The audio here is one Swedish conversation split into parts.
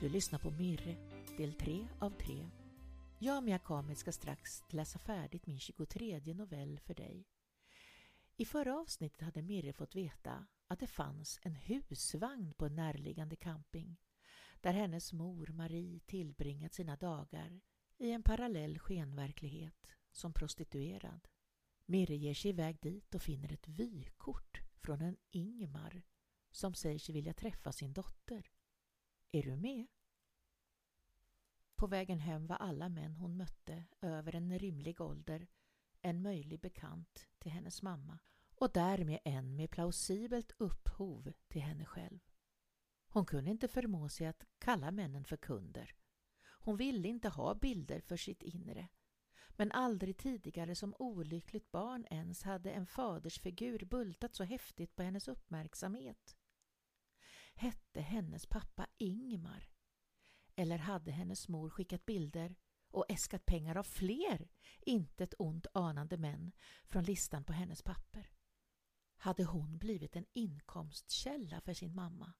Du lyssnar på Mirre, del 3 av 3. Jag, Mia Kamet ska strax läsa färdigt min 23 novell för dig. I förra avsnittet hade Mirre fått veta att det fanns en husvagn på en närliggande camping där hennes mor Marie tillbringat sina dagar i en parallell skenverklighet som prostituerad. Mirre ger sig iväg dit och finner ett vykort från en Ingmar som säger sig vilja träffa sin dotter. Är du med? På vägen hem var alla män hon mötte över en rimlig ålder en möjlig bekant till hennes mamma och därmed en med plausibelt upphov till henne själv. Hon kunde inte förmå sig att kalla männen för kunder. Hon ville inte ha bilder för sitt inre. Men aldrig tidigare som olyckligt barn ens hade en fadersfigur bultat så häftigt på hennes uppmärksamhet. Hette hennes pappa Ingmar? Eller hade hennes mor skickat bilder och äskat pengar av fler intet ont anande män från listan på hennes papper? Hade hon blivit en inkomstkälla för sin mamma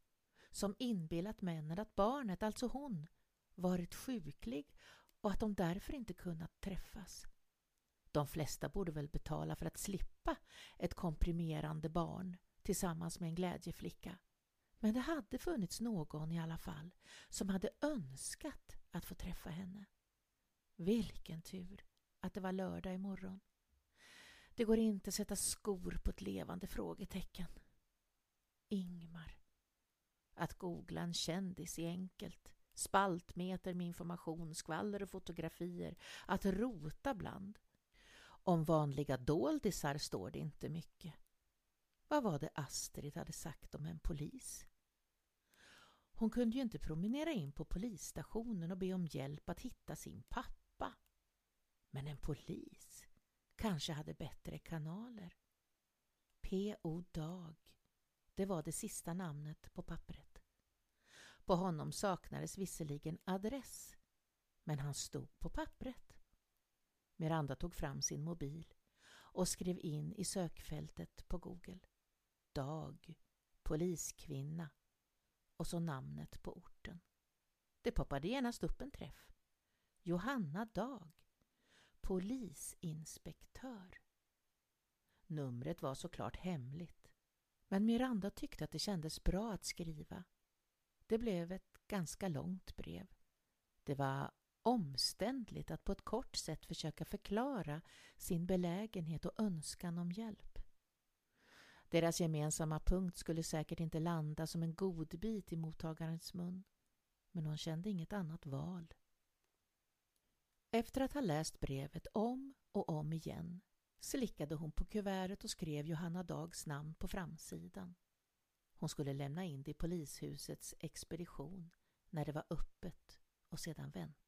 som inbillat männen att barnet, alltså hon, varit sjuklig och att de därför inte kunnat träffas? De flesta borde väl betala för att slippa ett komprimerande barn tillsammans med en glädjeflicka men det hade funnits någon i alla fall som hade önskat att få träffa henne. Vilken tur att det var lördag imorgon. Det går inte att sätta skor på ett levande frågetecken. Ingmar. Att googla en kändis är enkelt. Spaltmeter med information, skvaller och fotografier. Att rota bland. Om vanliga doldisar står det inte mycket. Vad var det Astrid hade sagt om en polis? Hon kunde ju inte promenera in på polisstationen och be om hjälp att hitta sin pappa. Men en polis kanske hade bättre kanaler. P.O. Dag, det var det sista namnet på pappret. På honom saknades visserligen adress, men han stod på pappret. Miranda tog fram sin mobil och skrev in i sökfältet på Google. Dag, poliskvinna och så namnet på orten. Det poppade genast upp en träff. Johanna Dag, polisinspektör. Numret var såklart hemligt, men Miranda tyckte att det kändes bra att skriva. Det blev ett ganska långt brev. Det var omständligt att på ett kort sätt försöka förklara sin belägenhet och önskan om hjälp. Deras gemensamma punkt skulle säkert inte landa som en godbit i mottagarens mun, men hon kände inget annat val. Efter att ha läst brevet om och om igen slickade hon på kuvertet och skrev Johanna Dags namn på framsidan. Hon skulle lämna in det i polishusets expedition när det var öppet och sedan vänta.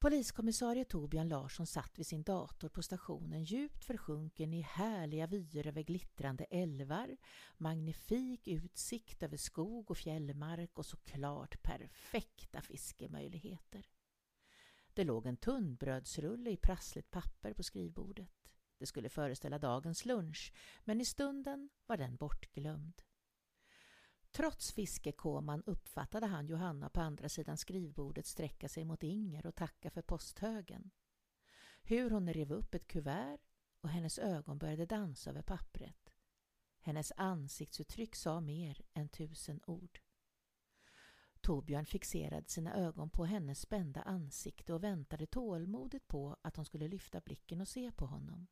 Poliskommissarie Torbjörn Larsson satt vid sin dator på stationen djupt försjunken i härliga vyer över glittrande älvar, magnifik utsikt över skog och fjällmark och såklart perfekta fiskemöjligheter. Det låg en tunnbrödsrulle i prassligt papper på skrivbordet. Det skulle föreställa dagens lunch, men i stunden var den bortglömd. Trots fiskekoman uppfattade han Johanna på andra sidan skrivbordet sträcka sig mot Inger och tacka för posthögen. Hur hon rev upp ett kuvert och hennes ögon började dansa över pappret. Hennes ansiktsuttryck sa mer än tusen ord. Torbjörn fixerade sina ögon på hennes spända ansikte och väntade tålmodigt på att hon skulle lyfta blicken och se på honom.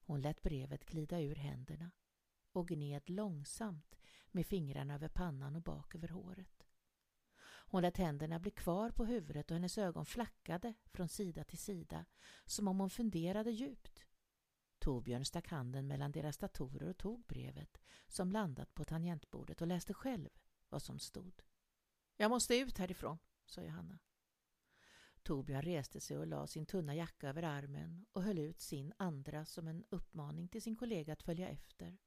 Hon lät brevet glida ur händerna och gned långsamt med fingrarna över pannan och bak över håret. Hon lät händerna bli kvar på huvudet och hennes ögon flackade från sida till sida som om hon funderade djupt. Torbjörn stack handen mellan deras datorer och tog brevet som landat på tangentbordet och läste själv vad som stod. Jag måste ut härifrån, sa Johanna. Torbjörn reste sig och la sin tunna jacka över armen och höll ut sin andra som en uppmaning till sin kollega att följa efter.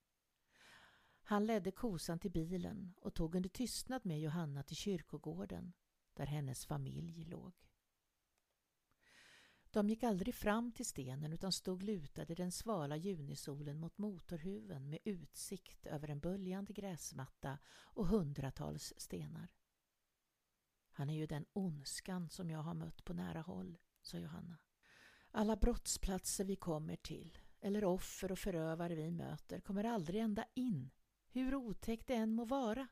Han ledde kosan till bilen och tog under tystnad med Johanna till kyrkogården där hennes familj låg. De gick aldrig fram till stenen utan stod lutade i den svala junisolen mot motorhuven med utsikt över en böljande gräsmatta och hundratals stenar. Han är ju den ondskan som jag har mött på nära håll, sa Johanna. Alla brottsplatser vi kommer till, eller offer och förövare vi möter, kommer aldrig ända in, hur otäckt det än må vara.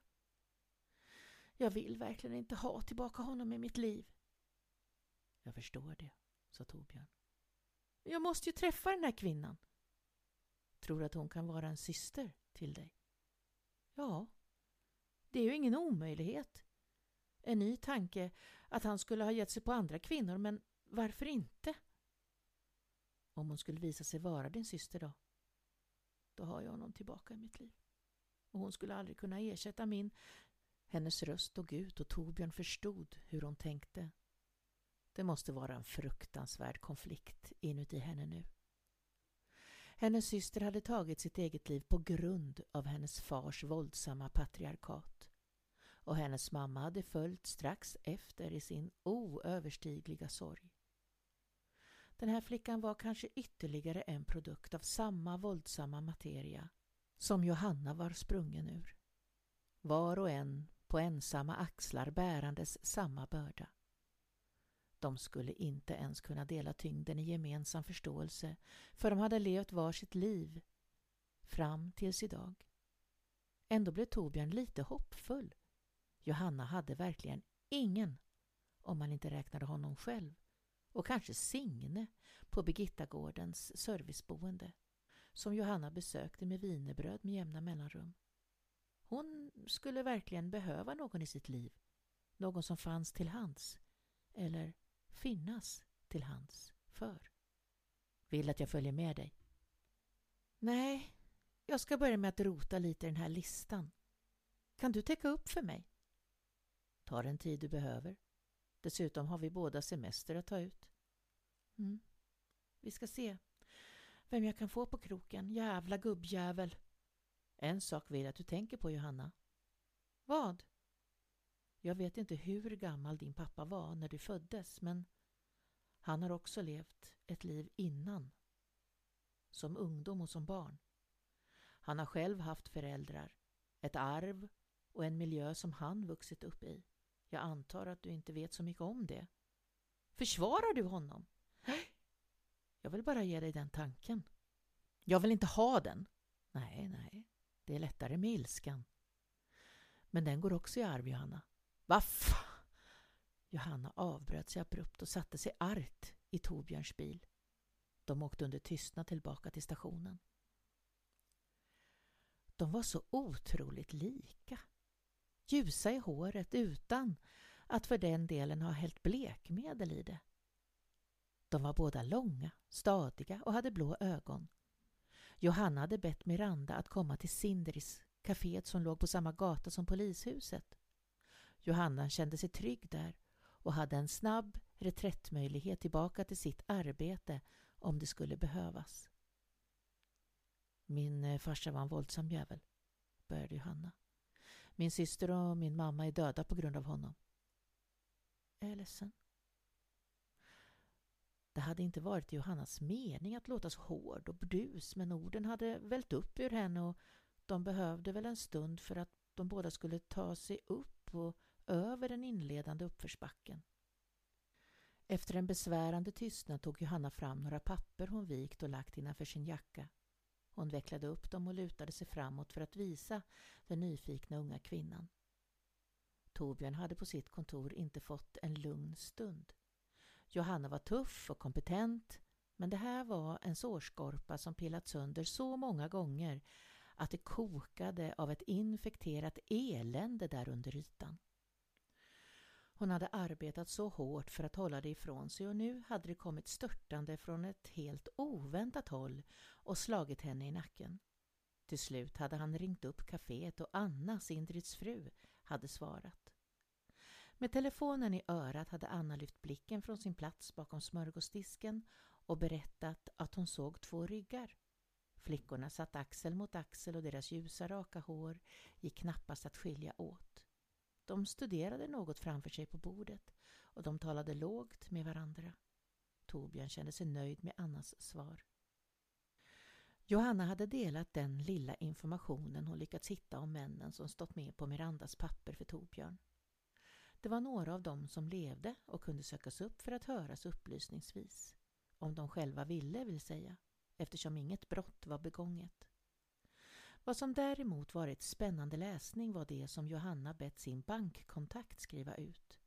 Jag vill verkligen inte ha tillbaka honom i mitt liv. Jag förstår det, sa Torbjörn. Jag måste ju träffa den här kvinnan. Tror du att hon kan vara en syster till dig? Ja, det är ju ingen omöjlighet. En ny tanke att han skulle ha gett sig på andra kvinnor, men varför inte? Om hon skulle visa sig vara din syster då? Då har jag honom tillbaka i mitt liv. Och hon skulle aldrig kunna ersätta min... Hennes röst dog ut och Torbjörn förstod hur hon tänkte. Det måste vara en fruktansvärd konflikt inuti henne nu. Hennes syster hade tagit sitt eget liv på grund av hennes fars våldsamma patriarkat och hennes mamma hade följt strax efter i sin oöverstigliga sorg. Den här flickan var kanske ytterligare en produkt av samma våldsamma materia som Johanna var sprungen ur. Var och en på ensamma axlar bärandes samma börda. De skulle inte ens kunna dela tyngden i gemensam förståelse för de hade levt var sitt liv fram tills idag. Ändå blev Torbjörn lite hoppfull. Johanna hade verkligen ingen, om man inte räknade honom själv, och kanske Signe på Birgittagårdens serviceboende som Johanna besökte med vinerbröd med jämna mellanrum. Hon skulle verkligen behöva någon i sitt liv, någon som fanns till hands, eller finnas till hands för. Vill att jag följer med dig? Nej, jag ska börja med att rota lite i den här listan. Kan du täcka upp för mig? Ta den tid du behöver. Dessutom har vi båda semester att ta ut. Mm. Vi ska se vem jag kan få på kroken. Jävla gubbjävel. En sak vill jag att du tänker på, Johanna. Vad? Jag vet inte hur gammal din pappa var när du föddes, men han har också levt ett liv innan. Som ungdom och som barn. Han har själv haft föräldrar, ett arv och en miljö som han vuxit upp i. Jag antar att du inte vet så mycket om det. Försvarar du honom? Jag vill bara ge dig den tanken. Jag vill inte ha den. Nej, nej, det är lättare med ilskan. Men den går också i arv, Johanna. Vaff! Johanna avbröt sig abrupt och satte sig argt i Torbjörns bil. De åkte under tystnad tillbaka till stationen. De var så otroligt lika. Ljusa i håret utan att för den delen ha hällt blekmedel i det. De var båda långa, stadiga och hade blå ögon. Johanna hade bett Miranda att komma till Sindris, kaféet som låg på samma gata som polishuset. Johanna kände sig trygg där och hade en snabb reträttmöjlighet tillbaka till sitt arbete om det skulle behövas. Min eh, farsa var en våldsam jävel, började Johanna. Min syster och min mamma är döda på grund av honom. Jag är ledsen. Det hade inte varit Johannas mening att låta så hård och brus men orden hade vält upp ur henne och de behövde väl en stund för att de båda skulle ta sig upp och över den inledande uppförsbacken. Efter en besvärande tystnad tog Johanna fram några papper hon vikt och lagt innanför sin jacka. Hon vecklade upp dem och lutade sig framåt för att visa den nyfikna unga kvinnan. Torbjörn hade på sitt kontor inte fått en lugn stund. Johanna var tuff och kompetent men det här var en sårskorpa som pillat sönder så många gånger att det kokade av ett infekterat elände där under ytan. Hon hade arbetat så hårt för att hålla det ifrån sig och nu hade det kommit störtande från ett helt oväntat håll och slagit henne i nacken. Till slut hade han ringt upp kaféet och Anna, Sindrids fru, hade svarat. Med telefonen i örat hade Anna lyft blicken från sin plats bakom smörgåsdisken och berättat att hon såg två ryggar. Flickorna satt axel mot axel och deras ljusa raka hår gick knappast att skilja åt. De studerade något framför sig på bordet och de talade lågt med varandra. Torbjörn kände sig nöjd med Annas svar. Johanna hade delat den lilla informationen hon lyckats hitta om männen som stått med på Mirandas papper för Torbjörn. Det var några av dem som levde och kunde sökas upp för att höras upplysningsvis. Om de själva ville, vill säga, eftersom inget brott var begånget. Vad som däremot varit spännande läsning var det som Johanna bett sin bankkontakt skriva ut.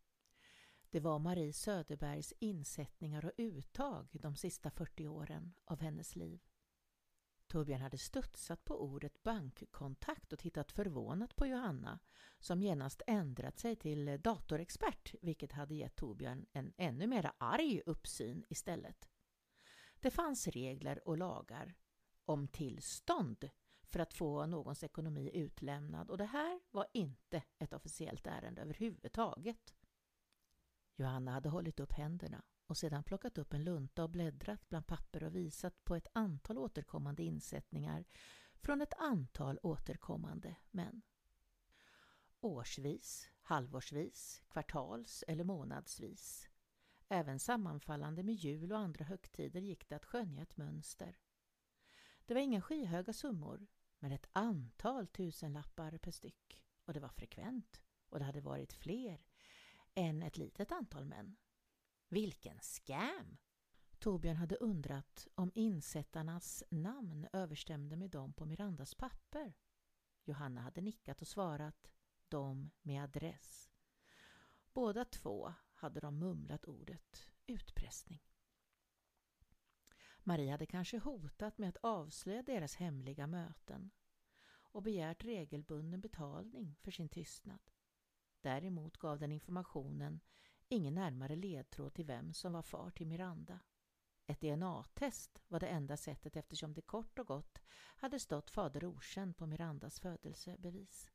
Det var Marie Söderbergs insättningar och uttag de sista 40 åren av hennes liv. Torbjörn hade studsat på ordet bankkontakt och tittat förvånat på Johanna som genast ändrat sig till datorexpert vilket hade gett Torbjörn en ännu mera arg uppsyn istället. Det fanns regler och lagar om tillstånd för att få någons ekonomi utlämnad och det här var inte ett officiellt ärende överhuvudtaget. Johanna hade hållit upp händerna och sedan plockat upp en lunta och bläddrat bland papper och visat på ett antal återkommande insättningar från ett antal återkommande män. Årsvis, halvårsvis, kvartals eller månadsvis. Även sammanfallande med jul och andra högtider gick det att skönja ett mönster. Det var inga skyhöga summor, men ett antal tusenlappar per styck och det var frekvent och det hade varit fler än ett litet antal män. Vilken scam! Torbjörn hade undrat om insättarnas namn överstämde med dem på Mirandas papper. Johanna hade nickat och svarat de med adress. Båda två hade de mumlat ordet utpressning. Marie hade kanske hotat med att avslöja deras hemliga möten och begärt regelbunden betalning för sin tystnad. Däremot gav den informationen ingen närmare ledtråd till vem som var far till Miranda. Ett DNA-test var det enda sättet eftersom det kort och gott hade stått fader okänd på Mirandas födelsebevis.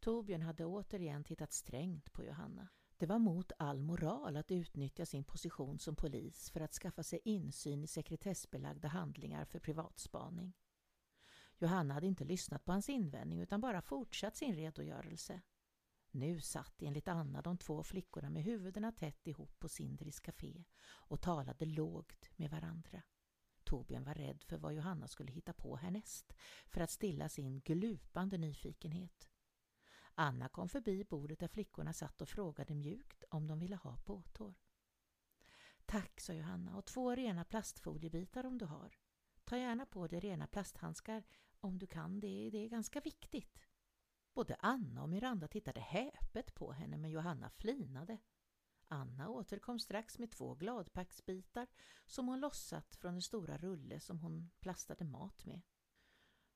Torbjörn hade återigen tittat strängt på Johanna. Det var mot all moral att utnyttja sin position som polis för att skaffa sig insyn i sekretessbelagda handlingar för privatspaning. Johanna hade inte lyssnat på hans invändning utan bara fortsatt sin redogörelse. Nu satt enligt Anna de två flickorna med huvudena tätt ihop på Sindris café och talade lågt med varandra. Torbjörn var rädd för vad Johanna skulle hitta på härnäst för att stilla sin glupande nyfikenhet. Anna kom förbi bordet där flickorna satt och frågade mjukt om de ville ha påtår. Tack, sa Johanna, och två rena plastfoliebitar om du har. Ta gärna på dig rena plasthandskar om du kan det, det är ganska viktigt. Både Anna och Miranda tittade häpet på henne men Johanna flinade. Anna återkom strax med två gladpacksbitar som hon lossat från den stora rulle som hon plastade mat med.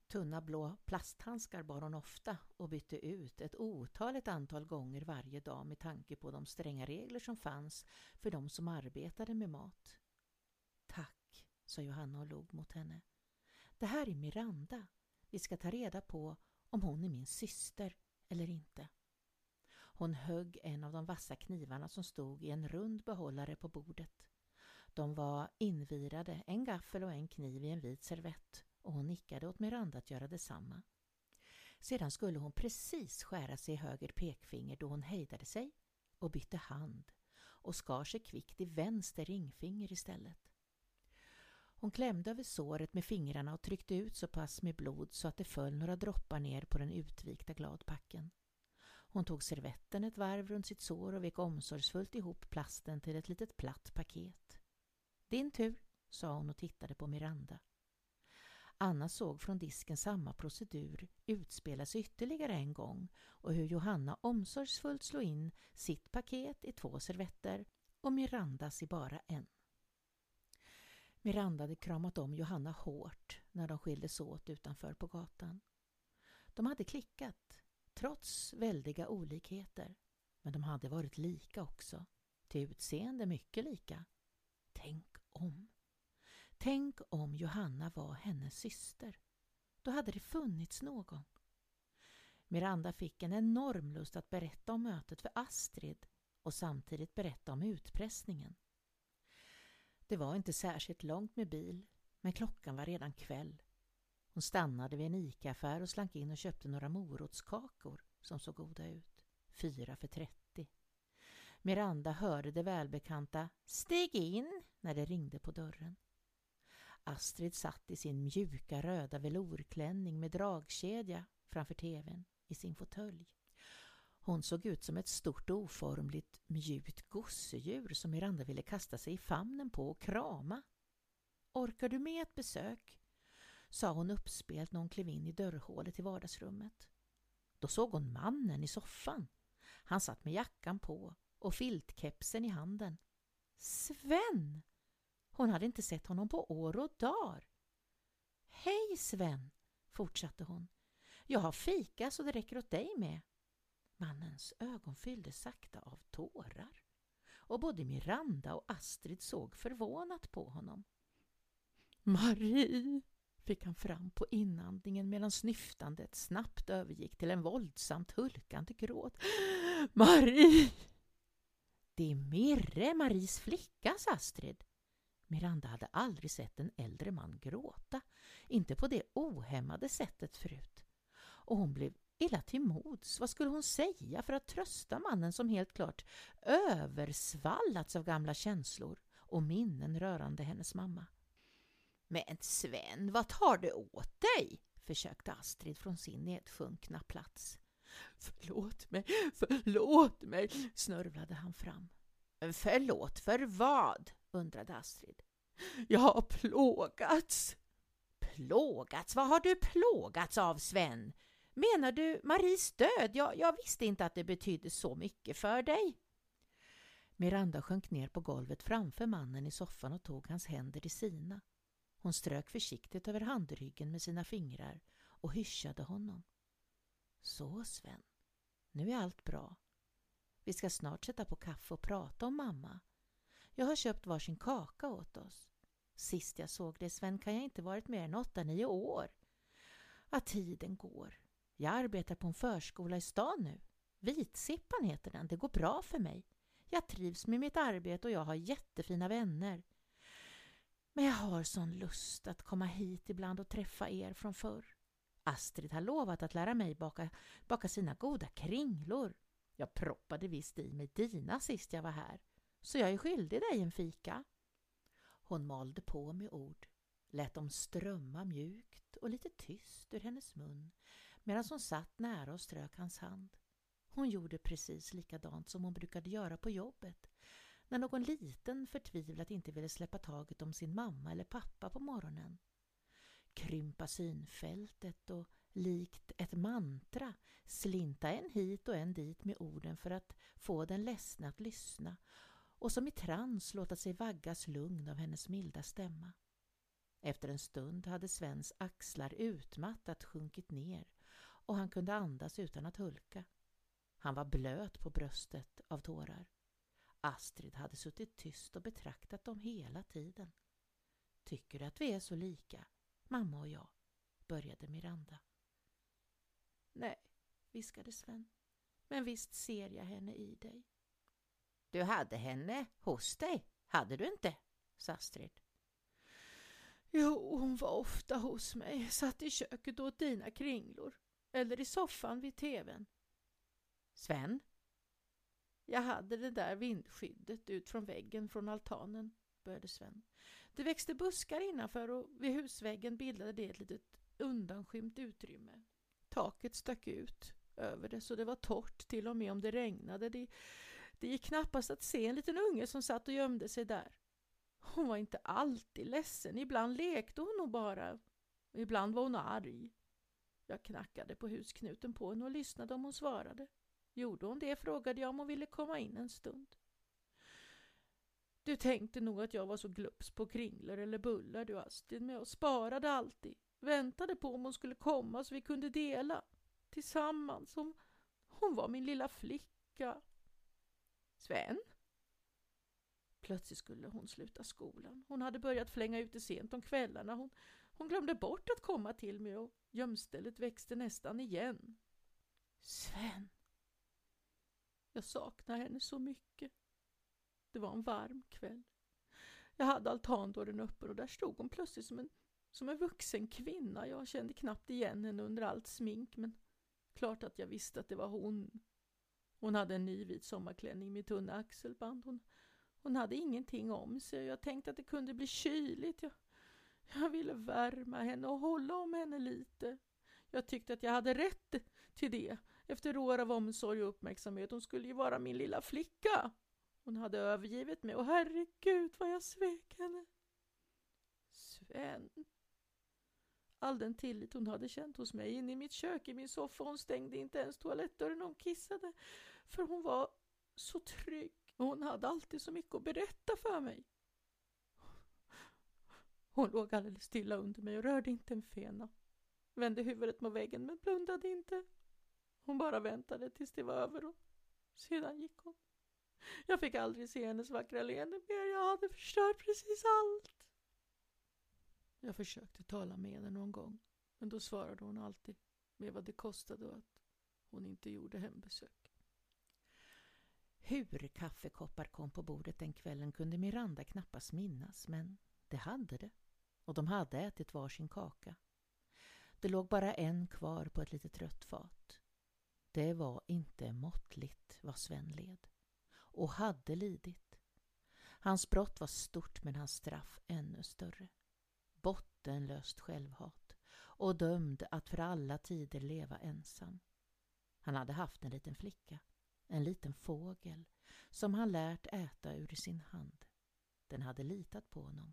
Tunna blå plasthandskar bar hon ofta och bytte ut ett otaligt antal gånger varje dag med tanke på de stränga regler som fanns för de som arbetade med mat. Tack, sa Johanna och log mot henne. Det här är Miranda. Vi ska ta reda på om hon är min syster eller inte. Hon högg en av de vassa knivarna som stod i en rund behållare på bordet. De var invirade, en gaffel och en kniv i en vit servett och hon nickade åt Miranda att göra detsamma. Sedan skulle hon precis skära sig i höger pekfinger då hon hejdade sig och bytte hand och skar sig kvickt i vänster ringfinger istället. Hon klämde över såret med fingrarna och tryckte ut så pass med blod så att det föll några droppar ner på den utvikta gladpacken. Hon tog servetten ett varv runt sitt sår och vek omsorgsfullt ihop plasten till ett litet platt paket. Din tur, sa hon och tittade på Miranda. Anna såg från disken samma procedur utspelas ytterligare en gång och hur Johanna omsorgsfullt slog in sitt paket i två servetter och Mirandas i bara en. Miranda hade kramat om Johanna hårt när de skildes åt utanför på gatan. De hade klickat, trots väldiga olikheter. Men de hade varit lika också. Till utseende mycket lika. Tänk om. Tänk om Johanna var hennes syster. Då hade det funnits någon. Miranda fick en enorm lust att berätta om mötet för Astrid och samtidigt berätta om utpressningen. Det var inte särskilt långt med bil, men klockan var redan kväll. Hon stannade vid en ICA-affär och slank in och köpte några morotskakor som såg goda ut. Fyra för trettio. Miranda hörde det välbekanta ”Stig in” när det ringde på dörren. Astrid satt i sin mjuka röda velourklänning med dragkedja framför tvn i sin fåtölj. Hon såg ut som ett stort oformligt mjukt gosedjur som Miranda ville kasta sig i famnen på och krama. Orkar du med ett besök? sa hon uppspelt när hon klev in i dörrhålet i vardagsrummet. Då såg hon mannen i soffan. Han satt med jackan på och filtkepsen i handen. Sven! Hon hade inte sett honom på år och dagar. Hej Sven, fortsatte hon. Jag har fika så det räcker åt dig med. Mannens ögon fylldes sakta av tårar och både Miranda och Astrid såg förvånat på honom. Marie, fick han fram på inandningen medan snyftandet snabbt övergick till en våldsamt hulkande gråt. Marie! Det är Mirre, Maries flicka, sa Astrid. Miranda hade aldrig sett en äldre man gråta, inte på det ohämmade sättet förut. Och hon blev illa till mods. Vad skulle hon säga för att trösta mannen som helt klart översvallats av gamla känslor och minnen rörande hennes mamma? Men Sven, vad tar det åt dig? försökte Astrid från sin nedsjunkna plats. Förlåt mig, förlåt mig, snörvlade han fram. Förlåt för vad? undrade Astrid. Jag har plågats. Plågats? Vad har du plågats av, Sven? Menar du Maries död? Jag, jag visste inte att det betydde så mycket för dig. Miranda sjönk ner på golvet framför mannen i soffan och tog hans händer i sina. Hon strök försiktigt över handryggen med sina fingrar och hyschade honom. Så Sven, nu är allt bra. Vi ska snart sätta på kaffe och prata om mamma. Jag har köpt varsin kaka åt oss. Sist jag såg dig Sven kan jag inte varit mer än åtta, nio år. Att tiden går. Jag arbetar på en förskola i stan nu. Vitsippan heter den. Det går bra för mig. Jag trivs med mitt arbete och jag har jättefina vänner. Men jag har sån lust att komma hit ibland och träffa er från förr. Astrid har lovat att lära mig baka, baka sina goda kringlor. Jag proppade visst i mig dina sist jag var här, så jag är skyldig dig en fika. Hon malde på med ord, lät dem strömma mjukt och lite tyst ur hennes mun medan hon satt nära och strök hans hand. Hon gjorde precis likadant som hon brukade göra på jobbet när någon liten förtvivlat inte ville släppa taget om sin mamma eller pappa på morgonen. Krympa synfältet och likt ett mantra slinta en hit och en dit med orden för att få den ledsna att lyssna och som i trans låta sig vaggas lugn av hennes milda stämma. Efter en stund hade Svens axlar utmattat sjunkit ner och han kunde andas utan att hulka. Han var blöt på bröstet av tårar. Astrid hade suttit tyst och betraktat dem hela tiden. Tycker du att vi är så lika, mamma och jag? började Miranda. Nej, viskade Sven. Men visst ser jag henne i dig. Du hade henne hos dig, hade du inte? sa Astrid. Jo, hon var ofta hos mig, satt i köket och åt dina kringlor. Eller i soffan vid tvn. Sven, jag hade det där vindskyddet ut från väggen från altanen, började Sven. Det växte buskar innanför och vid husväggen bildade det ett litet undanskymt utrymme. Taket stack ut över det så det var torrt till och med om det regnade. Det, det gick knappast att se en liten unge som satt och gömde sig där. Hon var inte alltid ledsen, ibland lekte hon nog bara. Ibland var hon arg. Jag knackade på husknuten på henne och lyssnade om hon svarade. Gjorde hon det frågade jag om hon ville komma in en stund. Du tänkte nog att jag var så glups på kringlor eller bullar du Astrid, men jag sparade alltid. Väntade på om hon skulle komma så vi kunde dela. Tillsammans. Hon, hon var min lilla flicka. Sven? Plötsligt skulle hon sluta skolan. Hon hade börjat flänga ute sent om kvällarna. Hon, hon glömde bort att komma till mig och gömstället växte nästan igen. Sven! Jag saknar henne så mycket. Det var en varm kväll. Jag hade altandörren öppen och där stod hon plötsligt som en, som en vuxen kvinna. Jag kände knappt igen henne under allt smink men klart att jag visste att det var hon. Hon hade en ny vit sommarklänning med tunna axelband. Hon, hon hade ingenting om sig och jag tänkte att det kunde bli kyligt. Jag, jag ville värma henne och hålla om henne lite. Jag tyckte att jag hade rätt till det efter år av omsorg och uppmärksamhet. Hon skulle ju vara min lilla flicka. Hon hade övergivit mig och herregud vad jag svek henne. Sven. All den tillit hon hade känt hos mig inne i mitt kök i min soffa. Hon stängde inte ens toalettdörren när hon kissade. För hon var så trygg hon hade alltid så mycket att berätta för mig. Hon låg alldeles stilla under mig och rörde inte en fena. Vände huvudet mot väggen men blundade inte. Hon bara väntade tills det var över och sedan gick hon. Jag fick aldrig se hennes vackra leende mer. Jag hade förstört precis allt. Jag försökte tala med henne någon gång, men då svarade hon alltid med vad det kostade och att hon inte gjorde hembesök. Hur kaffekoppar kom på bordet den kvällen kunde Miranda knappast minnas, men det hade det. Och de hade ätit var sin kaka. Det låg bara en kvar på ett litet rött fat. Det var inte måttligt vad Sven led. Och hade lidit. Hans brott var stort men hans straff ännu större. Bottenlöst självhat och dömd att för alla tider leva ensam. Han hade haft en liten flicka, en liten fågel, som han lärt äta ur sin hand. Den hade litat på honom,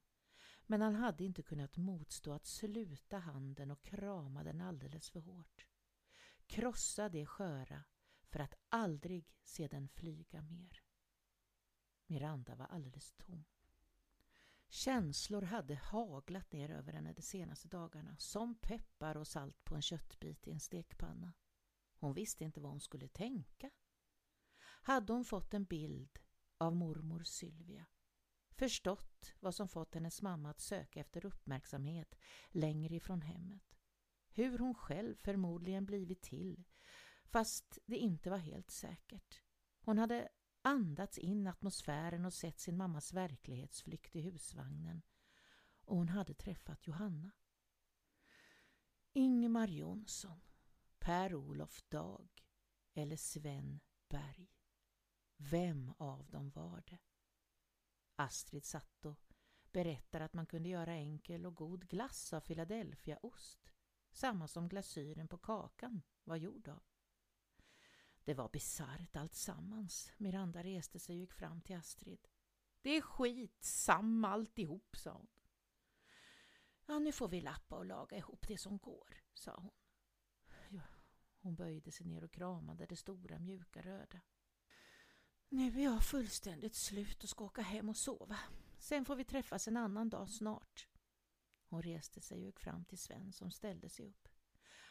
men han hade inte kunnat motstå att sluta handen och krama den alldeles för hårt. Krossa det sköra för att aldrig se den flyga mer. Miranda var alldeles tom. Känslor hade haglat ner över henne de senaste dagarna som peppar och salt på en köttbit i en stekpanna. Hon visste inte vad hon skulle tänka. Hade hon fått en bild av mormor Sylvia förstått vad som fått hennes mamma att söka efter uppmärksamhet längre ifrån hemmet. Hur hon själv förmodligen blivit till, fast det inte var helt säkert. Hon hade andats in atmosfären och sett sin mammas verklighetsflykt i husvagnen. Och hon hade träffat Johanna. Ingmar Jonsson, Per-Olof Dag eller Sven Berg. Vem av dem var det? Astrid Satto berättar att man kunde göra enkel och god glass av Philadelphiaost, samma som glasyren på kakan var gjord av. Det var bisarrt alltsammans. Miranda reste sig och gick fram till Astrid. Det är skit samma alltihop, sa hon. Ja, nu får vi lappa och laga ihop det som går, sa hon. Ja, hon böjde sig ner och kramade det stora mjuka röda. Nu är jag fullständigt slut och ska åka hem och sova. Sen får vi träffas en annan dag snart. Hon reste sig och gick fram till Sven som ställde sig upp.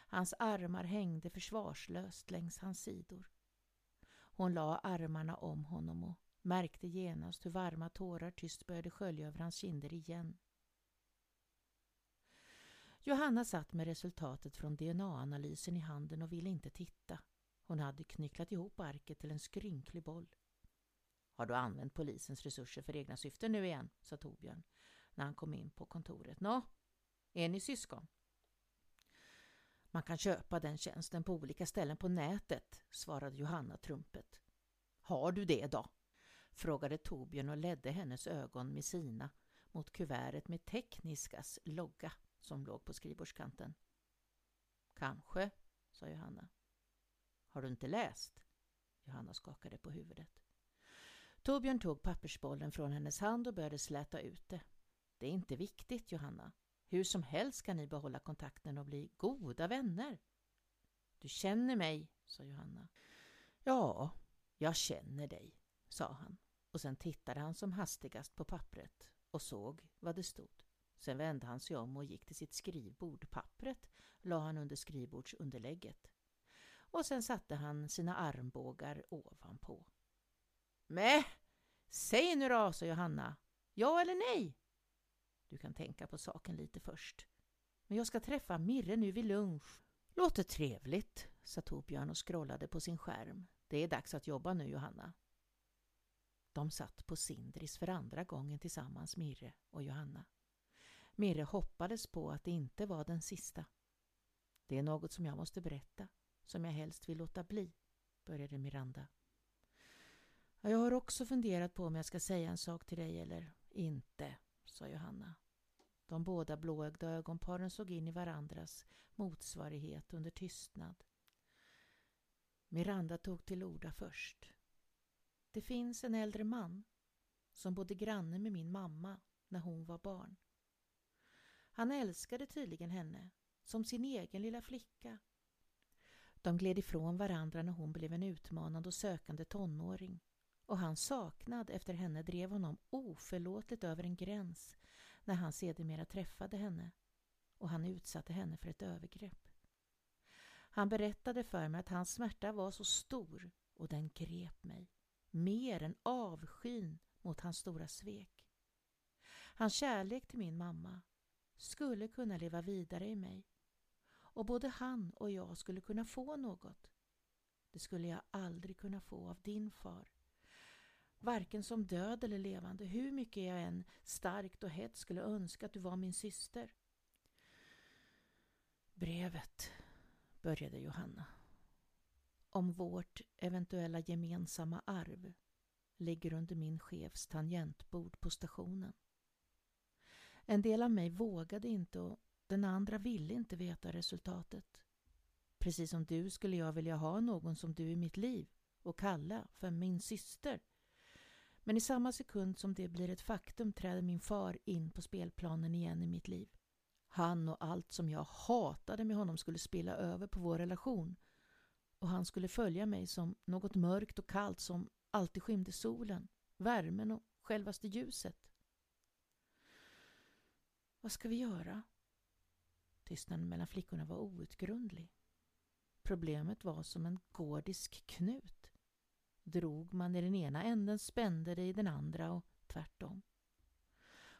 Hans armar hängde försvarslöst längs hans sidor. Hon la armarna om honom och märkte genast hur varma tårar tyst började skölja över hans kinder igen. Johanna satt med resultatet från DNA-analysen i handen och ville inte titta. Hon hade knycklat ihop arket till en skrynklig boll. Har du använt polisens resurser för egna syften nu igen? sa Torbjörn när han kom in på kontoret. Nå, är ni syskon? Man kan köpa den tjänsten på olika ställen på nätet, svarade Johanna trumpet. Har du det då? frågade Torbjörn och ledde hennes ögon med sina mot kuvertet med Tekniskas logga som låg på skrivbordskanten. Kanske, sa Johanna. Har du inte läst? Johanna skakade på huvudet. Torbjörn tog pappersbollen från hennes hand och började släta ut det. Det är inte viktigt, Johanna. Hur som helst ska ni behålla kontakten och bli goda vänner. Du känner mig, sa Johanna. Ja, jag känner dig, sa han och sen tittade han som hastigast på pappret och såg vad det stod. Sen vände han sig om och gick till sitt skrivbord. Pappret la han under skrivbordsunderlägget. Och sen satte han sina armbågar ovanpå. Mäh! Säg nu då, sa Johanna. Ja eller nej? Du kan tänka på saken lite först. Men jag ska träffa Mirre nu vid lunch. Låter trevligt, sa Torbjörn och scrollade på sin skärm. Det är dags att jobba nu, Johanna. De satt på Sindris för andra gången tillsammans, Mirre och Johanna. Mirre hoppades på att det inte var den sista. Det är något som jag måste berätta, som jag helst vill låta bli, började Miranda. Jag har också funderat på om jag ska säga en sak till dig eller inte, sa Johanna. De båda blåögda ögonparen såg in i varandras motsvarighet under tystnad. Miranda tog till orda först. Det finns en äldre man som bodde granne med min mamma när hon var barn. Han älskade tydligen henne som sin egen lilla flicka. De gled ifrån varandra när hon blev en utmanande och sökande tonåring och hans saknad efter henne drev honom oförlåtligt över en gräns när han sedermera träffade henne och han utsatte henne för ett övergrepp. Han berättade för mig att hans smärta var så stor och den grep mig, mer än avskyn mot hans stora svek. Hans kärlek till min mamma skulle kunna leva vidare i mig och både han och jag skulle kunna få något. Det skulle jag aldrig kunna få av din far. Varken som död eller levande, hur mycket jag än starkt och hett skulle önska att du var min syster. Brevet, började Johanna. Om vårt eventuella gemensamma arv ligger under min chefs tangentbord på stationen. En del av mig vågade inte och den andra ville inte veta resultatet. Precis som du skulle jag vilja ha någon som du i mitt liv och kalla för min syster. Men i samma sekund som det blir ett faktum träder min far in på spelplanen igen i mitt liv. Han och allt som jag hatade med honom skulle spilla över på vår relation och han skulle följa mig som något mörkt och kallt som alltid skymde solen, värmen och självaste ljuset. Vad ska vi göra? Tystnaden mellan flickorna var outgrundlig. Problemet var som en gordisk knut. Drog man i den ena änden spände det i den andra och tvärtom.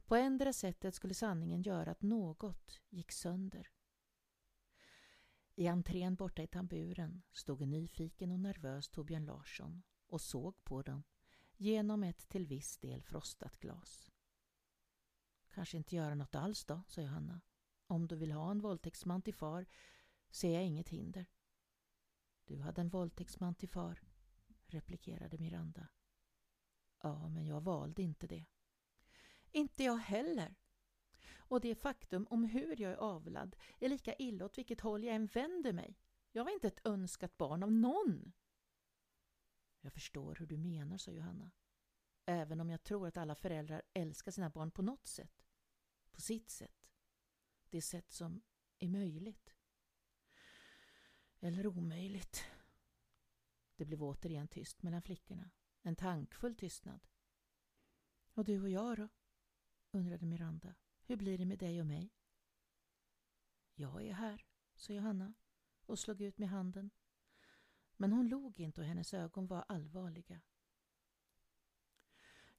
På ändra sättet skulle sanningen göra att något gick sönder. I entrén borta i tamburen stod en nyfiken och nervös Torbjörn Larsson och såg på dem genom ett till viss del frostat glas. Kanske inte göra något alls då, sa Johanna. Om du vill ha en våldtäktsman till far ser jag inget hinder. Du hade en våldtäktsman till far, replikerade Miranda. Ja, men jag valde inte det. Inte jag heller. Och det faktum om hur jag är avlad är lika illa åt vilket håll jag än vänder mig. Jag var inte ett önskat barn av någon. Jag förstår hur du menar, sa Johanna. Även om jag tror att alla föräldrar älskar sina barn på något sätt. På sitt sätt. Det sätt som är möjligt. Eller omöjligt. Det blev återigen tyst mellan flickorna. En tankfull tystnad. Och du och jag då? undrade Miranda. Hur blir det med dig och mig? Jag är här, sa Johanna och slog ut med handen. Men hon log inte och hennes ögon var allvarliga.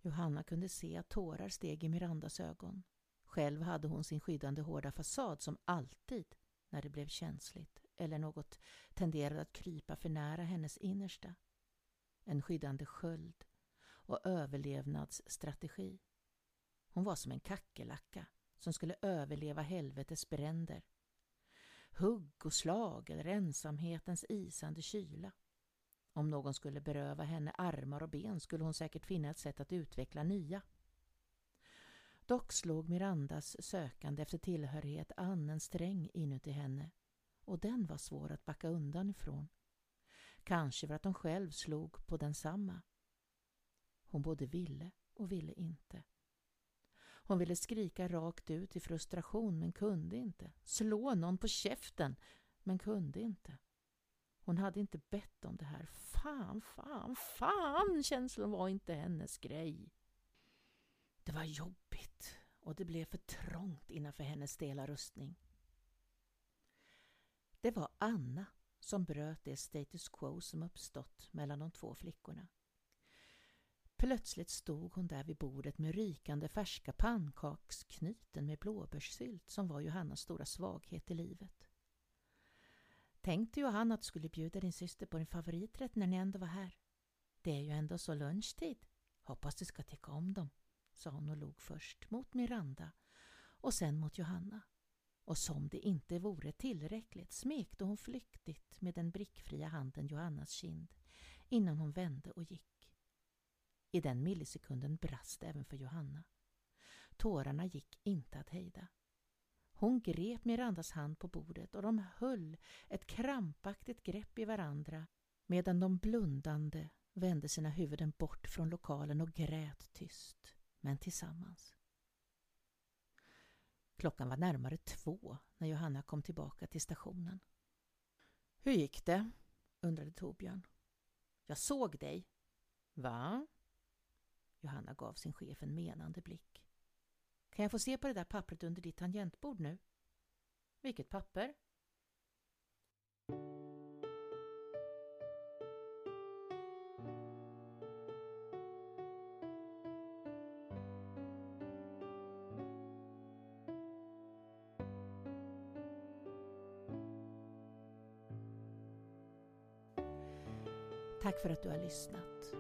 Johanna kunde se att tårar steg i Mirandas ögon. Själv hade hon sin skyddande hårda fasad som alltid, när det blev känsligt eller något tenderade att krypa för nära hennes innersta. En skyddande sköld och överlevnadsstrategi. Hon var som en kackerlacka som skulle överleva helvetets bränder. Hugg och slag eller ensamhetens isande kyla. Om någon skulle beröva henne armar och ben skulle hon säkert finna ett sätt att utveckla nya. Dock slog Mirandas sökande efter tillhörighet an en sträng inuti henne och den var svår att backa undan ifrån. Kanske för att hon själv slog på densamma. Hon både ville och ville inte. Hon ville skrika rakt ut i frustration men kunde inte. Slå någon på käften men kunde inte. Hon hade inte bett om det här. Fan, fan, fan! Känslan var inte hennes grej. Det var jobbigt och det blev för trångt innanför hennes stela rustning. Anna som bröt det status quo som uppstått mellan de två flickorna. Plötsligt stod hon där vid bordet med rykande färska pannkaksknyten med blåbärssylt som var Johannas stora svaghet i livet. Tänkte Johanna att du skulle bjuda din syster på din favoriträtt när ni ändå var här. Det är ju ändå så lunchtid. Hoppas du ska tycka om dem, sa hon och log först mot Miranda och sen mot Johanna. Och som det inte vore tillräckligt smekte hon flyktigt med den brickfria handen Johannas kind innan hon vände och gick. I den millisekunden brast även för Johanna. Tårarna gick inte att hejda. Hon grep Mirandas hand på bordet och de höll ett krampaktigt grepp i varandra medan de blundande vände sina huvuden bort från lokalen och grät tyst, men tillsammans. Klockan var närmare två när Johanna kom tillbaka till stationen. Hur gick det? undrade Torbjörn. Jag såg dig. Va? Johanna gav sin chef en menande blick. Kan jag få se på det där pappret under ditt tangentbord nu? Vilket papper? Tack för att du har lyssnat.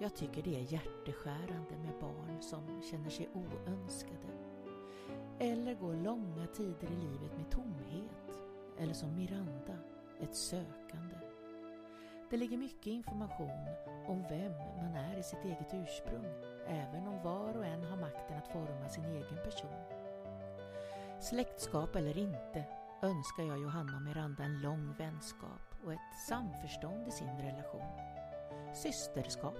Jag tycker det är hjärteskärande med barn som känner sig oönskade eller går långa tider i livet med tomhet eller som Miranda, ett sökande. Det ligger mycket information om vem man är i sitt eget ursprung även om var och en har makten att forma sin egen person. Släktskap eller inte önskar jag Johanna och Miranda en lång vänskap och ett samförstånd i sin relation. Systerskap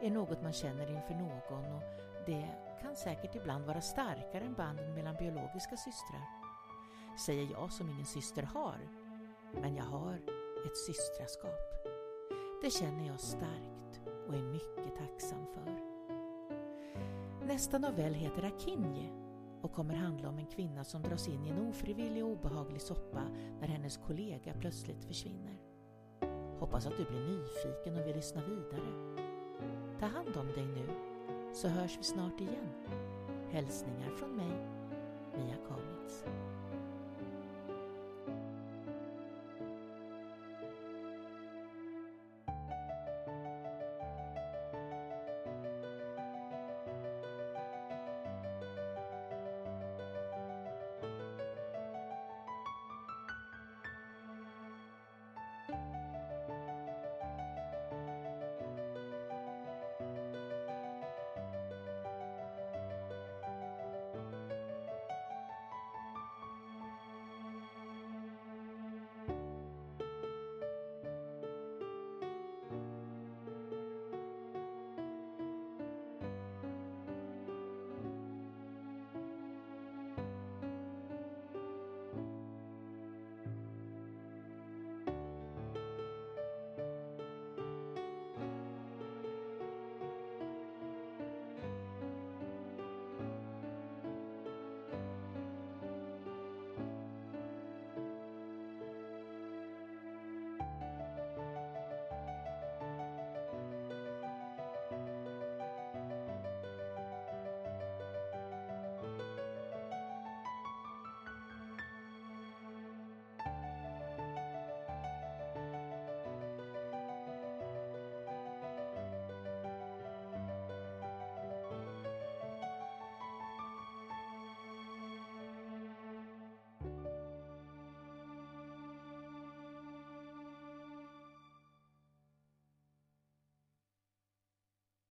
är något man känner inför någon och det kan säkert ibland vara starkare än banden mellan biologiska systrar. Säger jag som ingen syster har, men jag har ett systraskap. Det känner jag starkt och är mycket tacksam för. Nästa novell heter Akinje och kommer handla om en kvinna som dras in i en ofrivillig och obehaglig soppa när hennes kollega plötsligt försvinner. Hoppas att du blir nyfiken och vill lyssna vidare. Ta hand om dig nu, så hörs vi snart igen. Hälsningar från mig, Mia